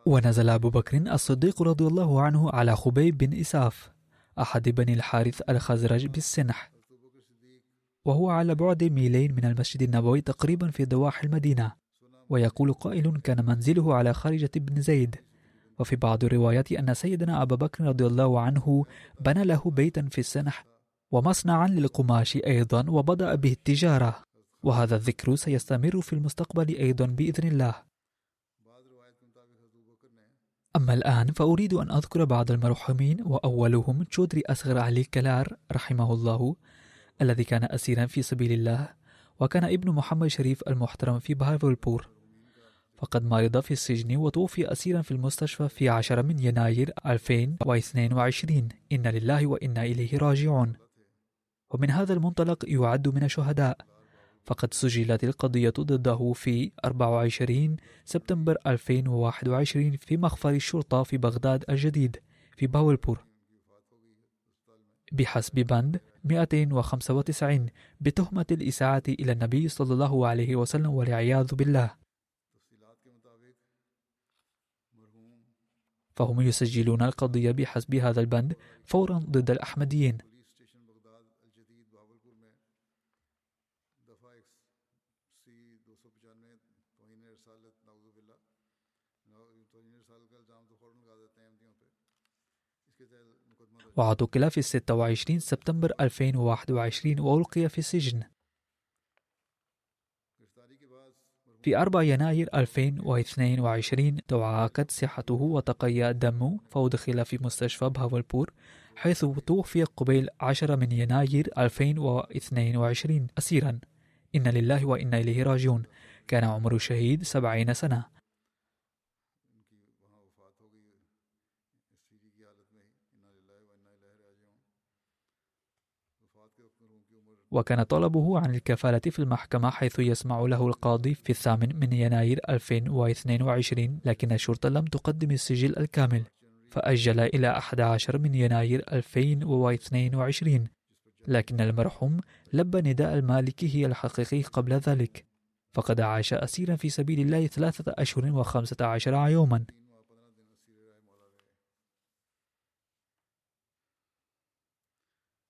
ونزل أبو بكر الصديق رضي الله عنه على خبيب بن إساف أحد بني الحارث الخزرج بالسنح. وهو على بعد ميلين من المسجد النبوي تقريبا في ضواحي المدينة. ويقول قائل كان منزله على خارجة بن زيد. وفي بعض الروايات أن سيدنا أبا بكر رضي الله عنه بنى له بيتا في السنح ومصنعا للقماش أيضا وبدأ به التجارة. وهذا الذكر سيستمر في المستقبل أيضا بإذن الله. أما الآن فأريد أن أذكر بعض المرحومين وأولهم تشودري أصغر علي كلار رحمه الله الذي كان أسيرا في سبيل الله وكان ابن محمد شريف المحترم في بهاولبور فقد مرض في السجن وتوفي أسيرا في المستشفى في عشر من يناير 2022 إن لله وإنا إليه راجعون. ومن هذا المنطلق يعد من الشهداء فقد سجلت القضية ضده في 24 سبتمبر 2021 في مخفر الشرطة في بغداد الجديد في باولبور. بحسب بند 295 بتهمة الإساءة إلى النبي صلى الله عليه وسلم والعياذ بالله. فهم يسجلون القضية بحسب هذا البند فورا ضد الأحمديين. واعتقل في 26 سبتمبر 2021 وألقي في السجن في 4 يناير 2022 تعاقد صحته وتقيأ دمه فأدخل في مستشفى بهاولبور حيث توفي قبيل 10 من يناير 2022 أسيرا إن لله وإنا إليه راجعون۔ كان عمر الشهيد 70 سنة وكان طلبه عن الكفالة في المحكمة حيث يسمع له القاضي في الثامن من يناير 2022 لكن الشرطة لم تقدم السجل الكامل فأجل إلى 11 من يناير 2022 لكن المرحوم لبى نداء المالكي الحقيقي قبل ذلك فقد عاش أسيرا في سبيل الله ثلاثة أشهر وخمسة عشر يوما.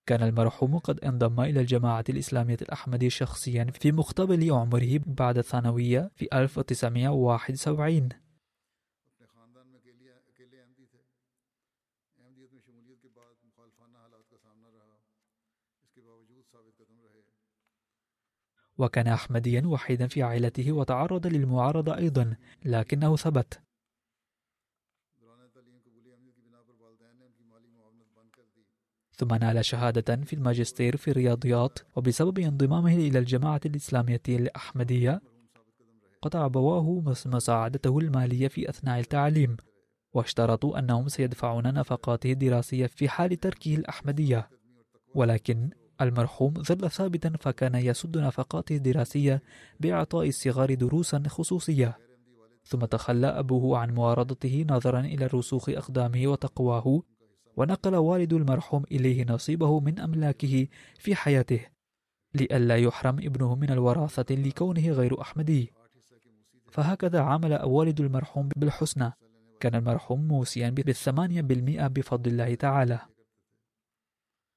كان المرحوم قد انضم إلى الجماعة الإسلامية الأحمدية شخصيا في مقتبل عمره بعد الثانوية في 1971 وكان أحمديا وحيدا في عائلته وتعرض للمعارضة أيضا لكنه ثبت. ثم نال شهادة في الماجستير في الرياضيات وبسبب انضمامه إلى الجماعة الإسلامية الأحمدية قطع أبواه مساعدته المالية في أثناء التعليم واشترطوا أنهم سيدفعون نفقاته الدراسية في حال تركه الأحمدية. ولكن المرحوم ظل ثابتا فكان يسد نفقاته الدراسية بإعطاء الصغار دروسا خصوصية. ثم تخلى أبوه عن معارضته نظرا إلى رسوخ أقدامه وتقواه ونقل والد المرحوم إليه نصيبه من أملاكه في حياته لئلا يحرم ابنه من الوراثة لكونه غير أحمدي. فهكذا عامل والد المرحوم بالحسنى. كان المرحوم موسيا بالثمانية بالمئة بفضل الله تعالى.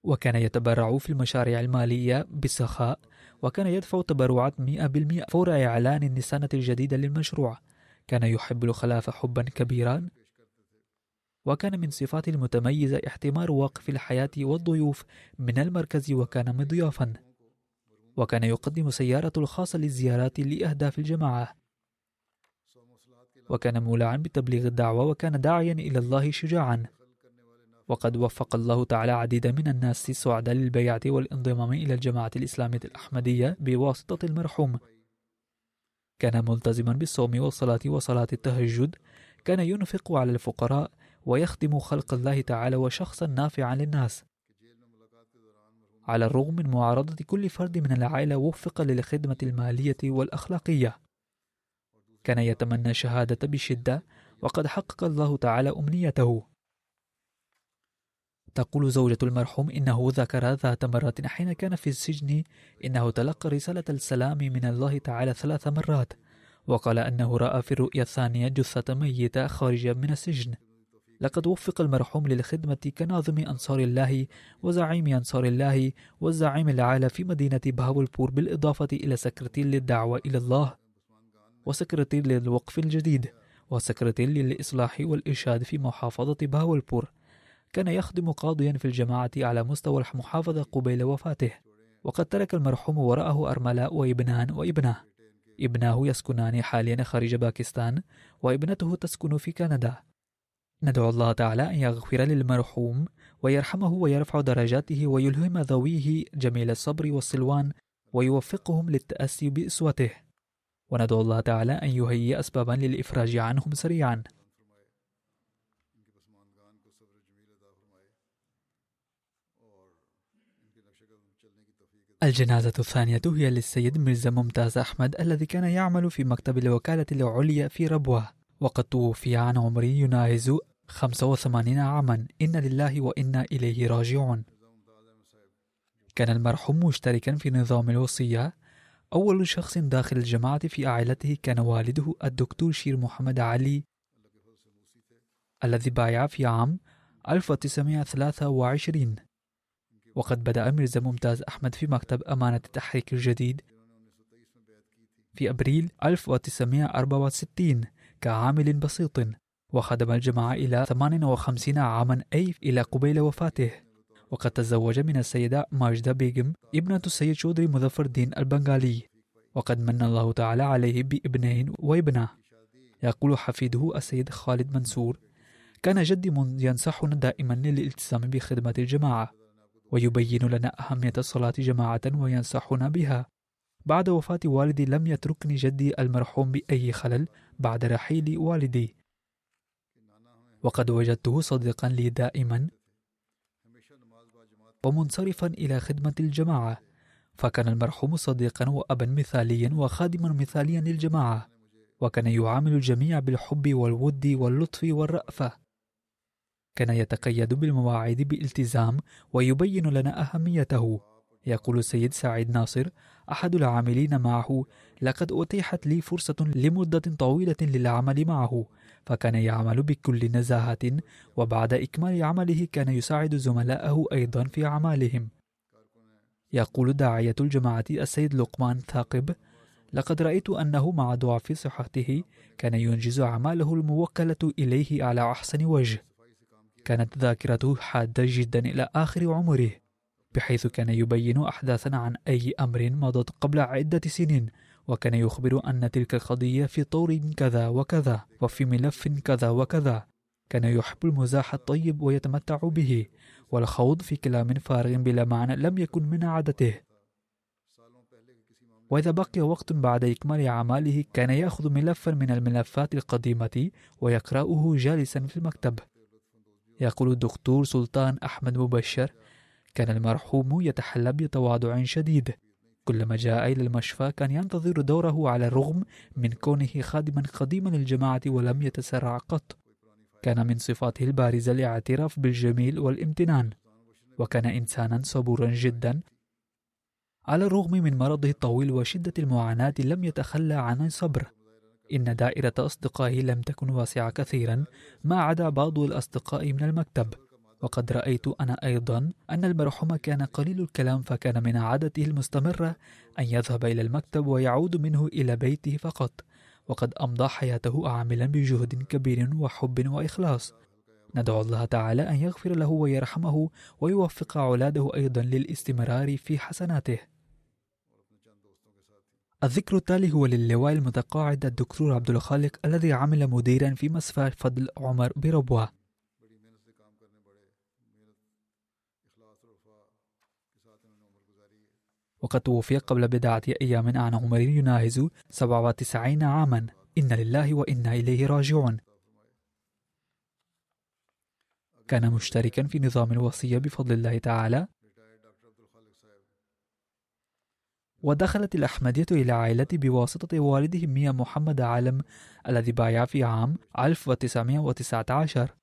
وكان يتبرع في المشاريع المالية بسخاء وكان يدفع تبرعات 100% فور إعلان السنة الجديدة للمشروع. كان يحب الخلافة حبا كبيرا. وكان من صفاته المتميزة احتمار وقف الحياة والضيوف من المركز وكان مضيافا. وكان يقدم سيارته الخاصة للزيارات لأهداف الجماعة. وكان مولعا بتبليغ الدعوة وكان داعيا إلى الله شجاعا. وقد وفق الله تعالى عديدا من الناس السعداء للبيعة والانضمام إلى الجماعة الإسلامية الأحمدية بواسطة المرحوم. كان ملتزما بالصوم والصلاة وصلاة التهجد. كان ينفق على الفقراء ويخدم خلق الله تعالى وشخصا نافعا للناس. على الرغم من معارضة كل فرد من العائلة وفق للخدمة المالية والأخلاقية. كان يتمنى الشهادة بشدة وقد حقق الله تعالى أمنيته. تقول زوجة المرحوم إنه ذكر ذات مرة حين كان في السجن إنه تلقى رسالة السلام من الله تعالى ثلاث مرات وقال أنه رأى في الرؤيا الثانية جثة ميتة خارجة من السجن. لقد وفق المرحوم للخدمة كناظم أنصار الله وزعيم أنصار الله والزعيم العالى في مدينة بهاولبور بالإضافة إلى سكرتير للدعوة إلى الله وسكرتير للوقف الجديد وسكرتير للإصلاح والإرشاد في محافظة باولبور كان يخدم قاضيا في الجماعة على مستوى المحافظة قبيل وفاته وقد ترك المرحوم وراءه أرملاء وإبنان وابنة إبناه يسكنان حاليا خارج باكستان وإبنته تسكن في كندا. ندعو الله تعالى أن يغفر للمرحوم ويرحمه ويرفع درجاته ويلهم ذويه جميل الصبر والسلوان ويوفقهم للتأسي بإسوته. وندعو الله تعالى أن يهيئ أسبابا للإفراج عنهم سريعا. الجنازة الثانية هي للسيد مرزا ممتاز أحمد الذي كان يعمل في مكتب الوكالة العليا في ربوة. وقد توفي عن عمر يناهز 85 عاما. إن لله وإنا إليه راجعون. كان المرحوم مشتركا في نظام الوصية. أول شخص داخل الجماعة في عائلته كان والده الدكتور شير محمد علي الذي بايع في عام 1923 وقد بدأ ميرزا ممتاز أحمد في مكتب أمانة التحريك الجديد في أبريل 1964 كعامل بسيط وخدم الجماعة إلى 58 عاما أي إلى قبيل وفاته. وقد تزوج من السيدة ماجدة بيغم ابنة السيد شودري مظفر الدين البنغالي. وقد من الله تعالى عليه بابنين وابنة. يقول حفيده السيد خالد منصور كان جدي ينصحنا دائما للالتزام بخدمة الجماعة ويبين لنا أهمية الصلاة جماعة وينصحنا بها. بعد وفاة والدي لم يتركني جدي المرحوم بأي خلل بعد رحيل والدي. وقد وجدته صديقا لي دائما ومنصرفا إلى خدمة الجماعة. فكان المرحوم صديقا وأبا مثاليا وخادما مثاليا للجماعة. وكان يعامل الجميع بالحب والود واللطف والرأفة. كان يتقيد بالمواعيد بالتزام ويبين لنا أهميته. يقول السيد سعيد ناصر أحد العاملين معه. لقد أتيحت لي فرصة لمدة طويلة للعمل معه فكان يعمل بكل نزاهة وبعد إكمال عمله كان يساعد زملائه أيضا في أعمالهم. يقول داعية الجماعة السيد لقمان ثاقب لقد رأيت أنه مع ضعف صحته كان ينجز أعماله الموكلة إليه على أحسن وجه. كانت ذاكرته حادة جدا إلى آخر عمره. بحيث كان يبين أحداثا عن أي أمر مضت قبل عدة سنين وكان يخبر أن تلك القضية في طور كذا وكذا وفي ملف كذا وكذا. كان يحب المزاح الطيب ويتمتع به والخوض في كلام فارغ بلا معنى لم يكن من عادته. وإذا بقي وقت بعد إكمال أعماله كان يأخذ ملفا من الملفات القديمة ويقرأه جالسا في المكتب. يقول الدكتور سلطان أحمد مبشر كان المرحوم يتحلى بتواضع شديد. كلما جاء إلى المشفى كان ينتظر دوره على الرغم من كونه خادما قديما للجماعة ولم يتسرع قط. كان من صفاته البارزة الاعتراف بالجميل والامتنان. وكان إنسانا صبورا جدا. على الرغم من مرضه الطويل وشدة المعاناة لم يتخلى عن الصبر إن دائرة أصدقائه لم تكن واسعة كثيرا ما عدا بعض الأصدقاء من المكتب. وقد رأيت أنا أيضا أن المرحوم كان قليل الكلام فكان من عادته المستمرة أن يذهب إلى المكتب ويعود منه إلى بيته فقط وقد أمضى حياته عاملا بجهد كبير وحب وإخلاص. ندعو الله تعالى أن يغفر له ويرحمه ويوفق أولاده أيضا للاستمرار في حسناته. الذكر التالي هو للواء المتقاعد الدكتور عبد الخالق الذي عمل مديرا في مصفى فضل عمر بربوة. وقد توفي قبل بضعة أيام عن عمر يناهز 97 عاما. إن لله وإنا إليه راجعون. كان مشتركا في نظام الوصية بفضل الله تعالى. ودخلت الأحمدية إلى عائلتي بواسطة والده ميا محمد عالم الذي بايع في عام 1919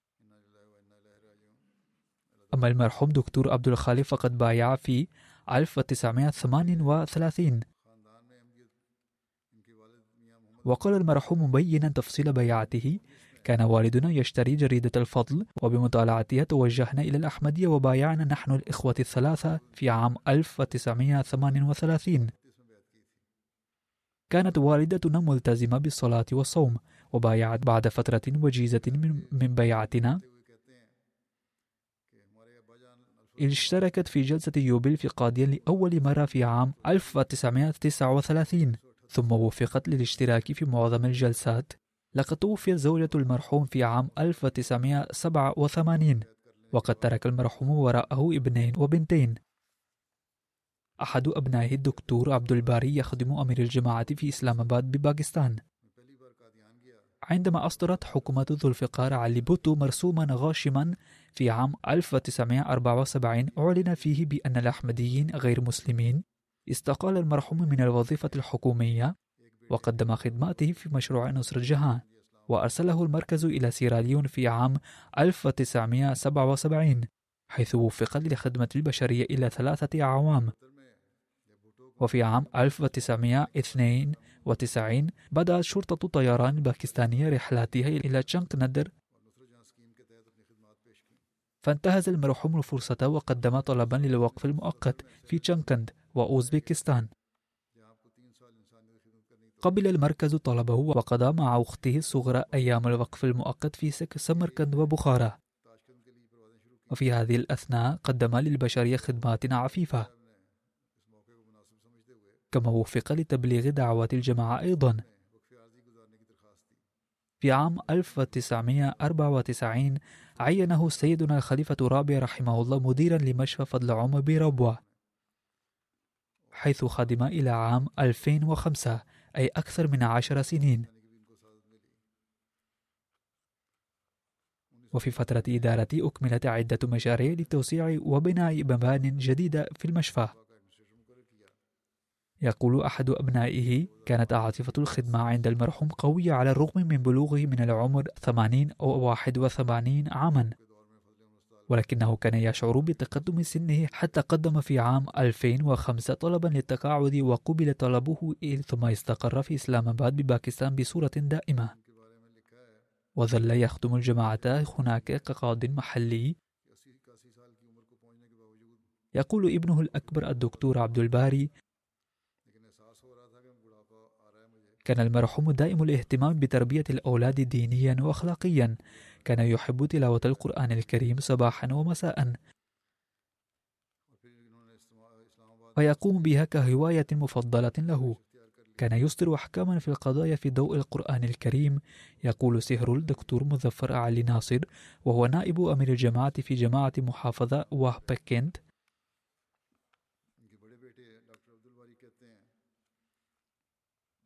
أما المرحوم دكتور عبد الخالق فقد بايع في 1938 وقال المرحوم مبينا تفصيل بيعته كان والدنا يشتري جريدة الفضل وبمطالعتها توجهنا إلى الأحمدية وبايعنا نحن الإخوة الثلاثة في عام 1938 كانت والدتنا ملتزمة بالصلاة والصوم وبايعت بعد فترة وجيزة من, بيعتنا. اشتركت في جلسة يوبيل في قاديان لأول مرة في عام 1939 ثم وفقت للاشتراك في معظم الجلسات. لقد توفيت زوجة المرحوم في عام 1987 وقد ترك المرحوم وراءه ابنين وبنتين. أحد أبنائه الدكتور عبد الباري يخدم أمير الجماعة في إسلام آباد بباكستان. عندما أصدرت حكومة ذو الفقار علي بوتو مرسوما غاشما في عام 1974 أعلن فيه بأن الأحمديين غير مسلمين. استقال المرحوم من الوظيفة الحكومية وقدم خدماته في مشروع نصر الجهان وأرسله المركز إلى سيراليون في عام 1977 حيث وفق للخدمة البشرية إلى ثلاثة أعوام. وفي عام 1992 بدأت شرطة طيران باكستانية رحلاتها إلى تشانك ندر فانتهز المرحوم الفرصة وقدم طلبا للوقف المؤقت في تشانكند وأوزبكستان قبل المركز طلبه وقضى مع أخته الصغرى أيام الوقف المؤقت في سمركند وبخارى. وفي هذه الأثناء قدم للبشرية خدمات عفيفة. كما وفق لتبليغ دعوات الجماعة أيضا. في عام 1994 عينه سيدنا الخليفة الرابع رحمه الله مديرا لمشفى فضل عمر بربوة حيث خدم إلى عام 2005 أي أكثر من عشر سنين. وفي فترة إدارتي أكملت عدة مشاريع لتوسيع وبناء مبان جديدة في المشفى. يقول أحد أبنائه كانت عاطفة الخدمة عند المرحوم قوية على الرغم من بلوغه من العمر 80 أو 81 عاما. ولكنه كان يشعر بتقدم سنه حتى قدم في عام 2005 طلبا للتقاعد وقبل طلبه ثم استقر في إسلام آباد بباكستان بصورة دائمة. وظل يخدم الجماعة هناك كقاض محلي. يقول ابنه الأكبر الدكتور عبد الباري كان المرحوم دائم الاهتمام بتربية الأولاد دينيا وأخلاقيا. كان يحب تلاوة القرآن الكريم صباحا ومساء. ويقوم بها كهواية مفضلة له. كان يصدر أحكاما في القضايا في ضوء القرآن الكريم. يقول سهر الدكتور مظفر علي ناصر وهو نائب أمير الجماعة في جماعة محافظة وهبكنت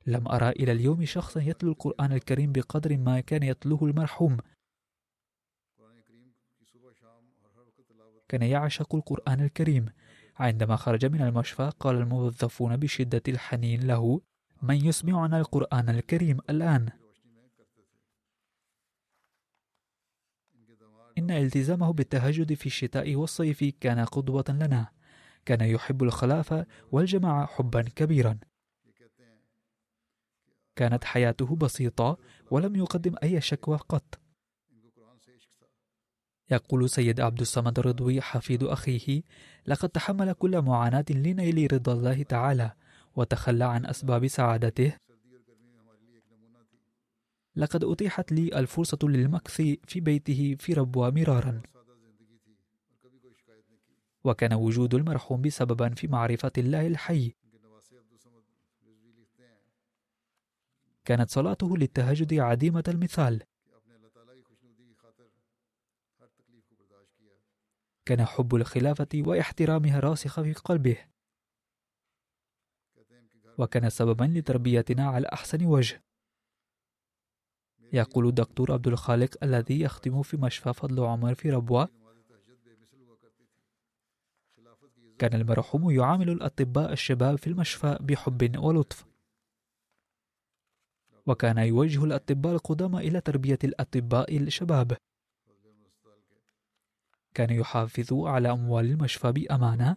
لم أرى إلى اليوم شخصا يتلو القرآن الكريم بقدر ما كان يتلوه المرحوم. كان يعشق القرآن الكريم. عندما خرج من المشفى قال الموظفون بشدة الحنين له من يسمعنا القرآن الكريم الآن؟ إن التزامه بالتهجد في الشتاء والصيف كان قدوة لنا. كان يحب الخلافة والجماعة حبا كبيرا. كانت حياته بسيطة ولم يقدم أي شكوى قط. يقول سيد عبد الصمد رضوي حفيد أخيه لقد تحمل كل معاناة لنيل رضا الله تعالى وتخلى عن أسباب سعادته. لقد أتيحت لي الفرصة للمكث في بيته في ربوة مرارا. وكان وجود المرحوم بسببا في معرفة الله الحي. كانت صلاته للتهجد عديمة المثال. كان حب الخلافة واحترامها راسخ في قلبه. وكان سببا لتربيتنا على أحسن وجه. يقول الدكتور عبد الخالق الذي يخدم في مشفى فضل عمر في ربوة كان المرحوم يعامل الأطباء الشباب في المشفى بحب ولطف. وكان يوجه الأطباء القدامى إلى تربية الأطباء الشباب. كان يحافظ على أموال المشفى بأمانة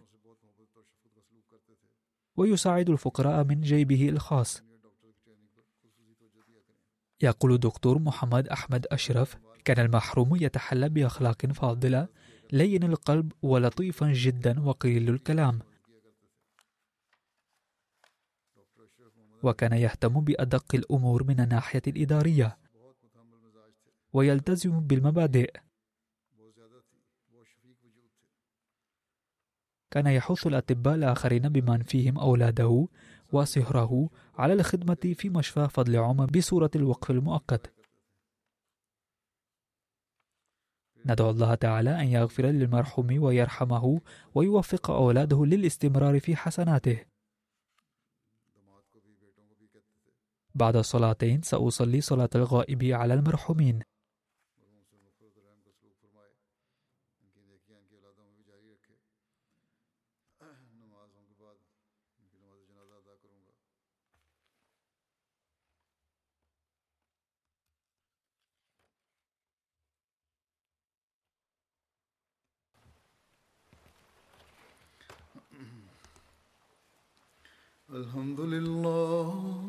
ويساعد الفقراء من جيبه الخاص. يقول الدكتور محمد أحمد أشرف كان المحروم يتحلى بأخلاق فاضلة لين القلب ولطيفا جدا وقليل الكلام. وكان يهتم بأدق الأمور من الناحية الإدارية. ويلتزم بالمبادئ. كان يحث الأطباء الآخرين بمن فيهم أولاده وصهره على الخدمة في مشفى فضل عمر بصورة الوقف المؤقت. ندعو الله تعالى أن يغفر للمرحوم ويرحمه ويوفق أولاده للاستمرار في حسناته. بعد الصلاتين سأصلي صلاة الغائب على المرحومين. الحمد لله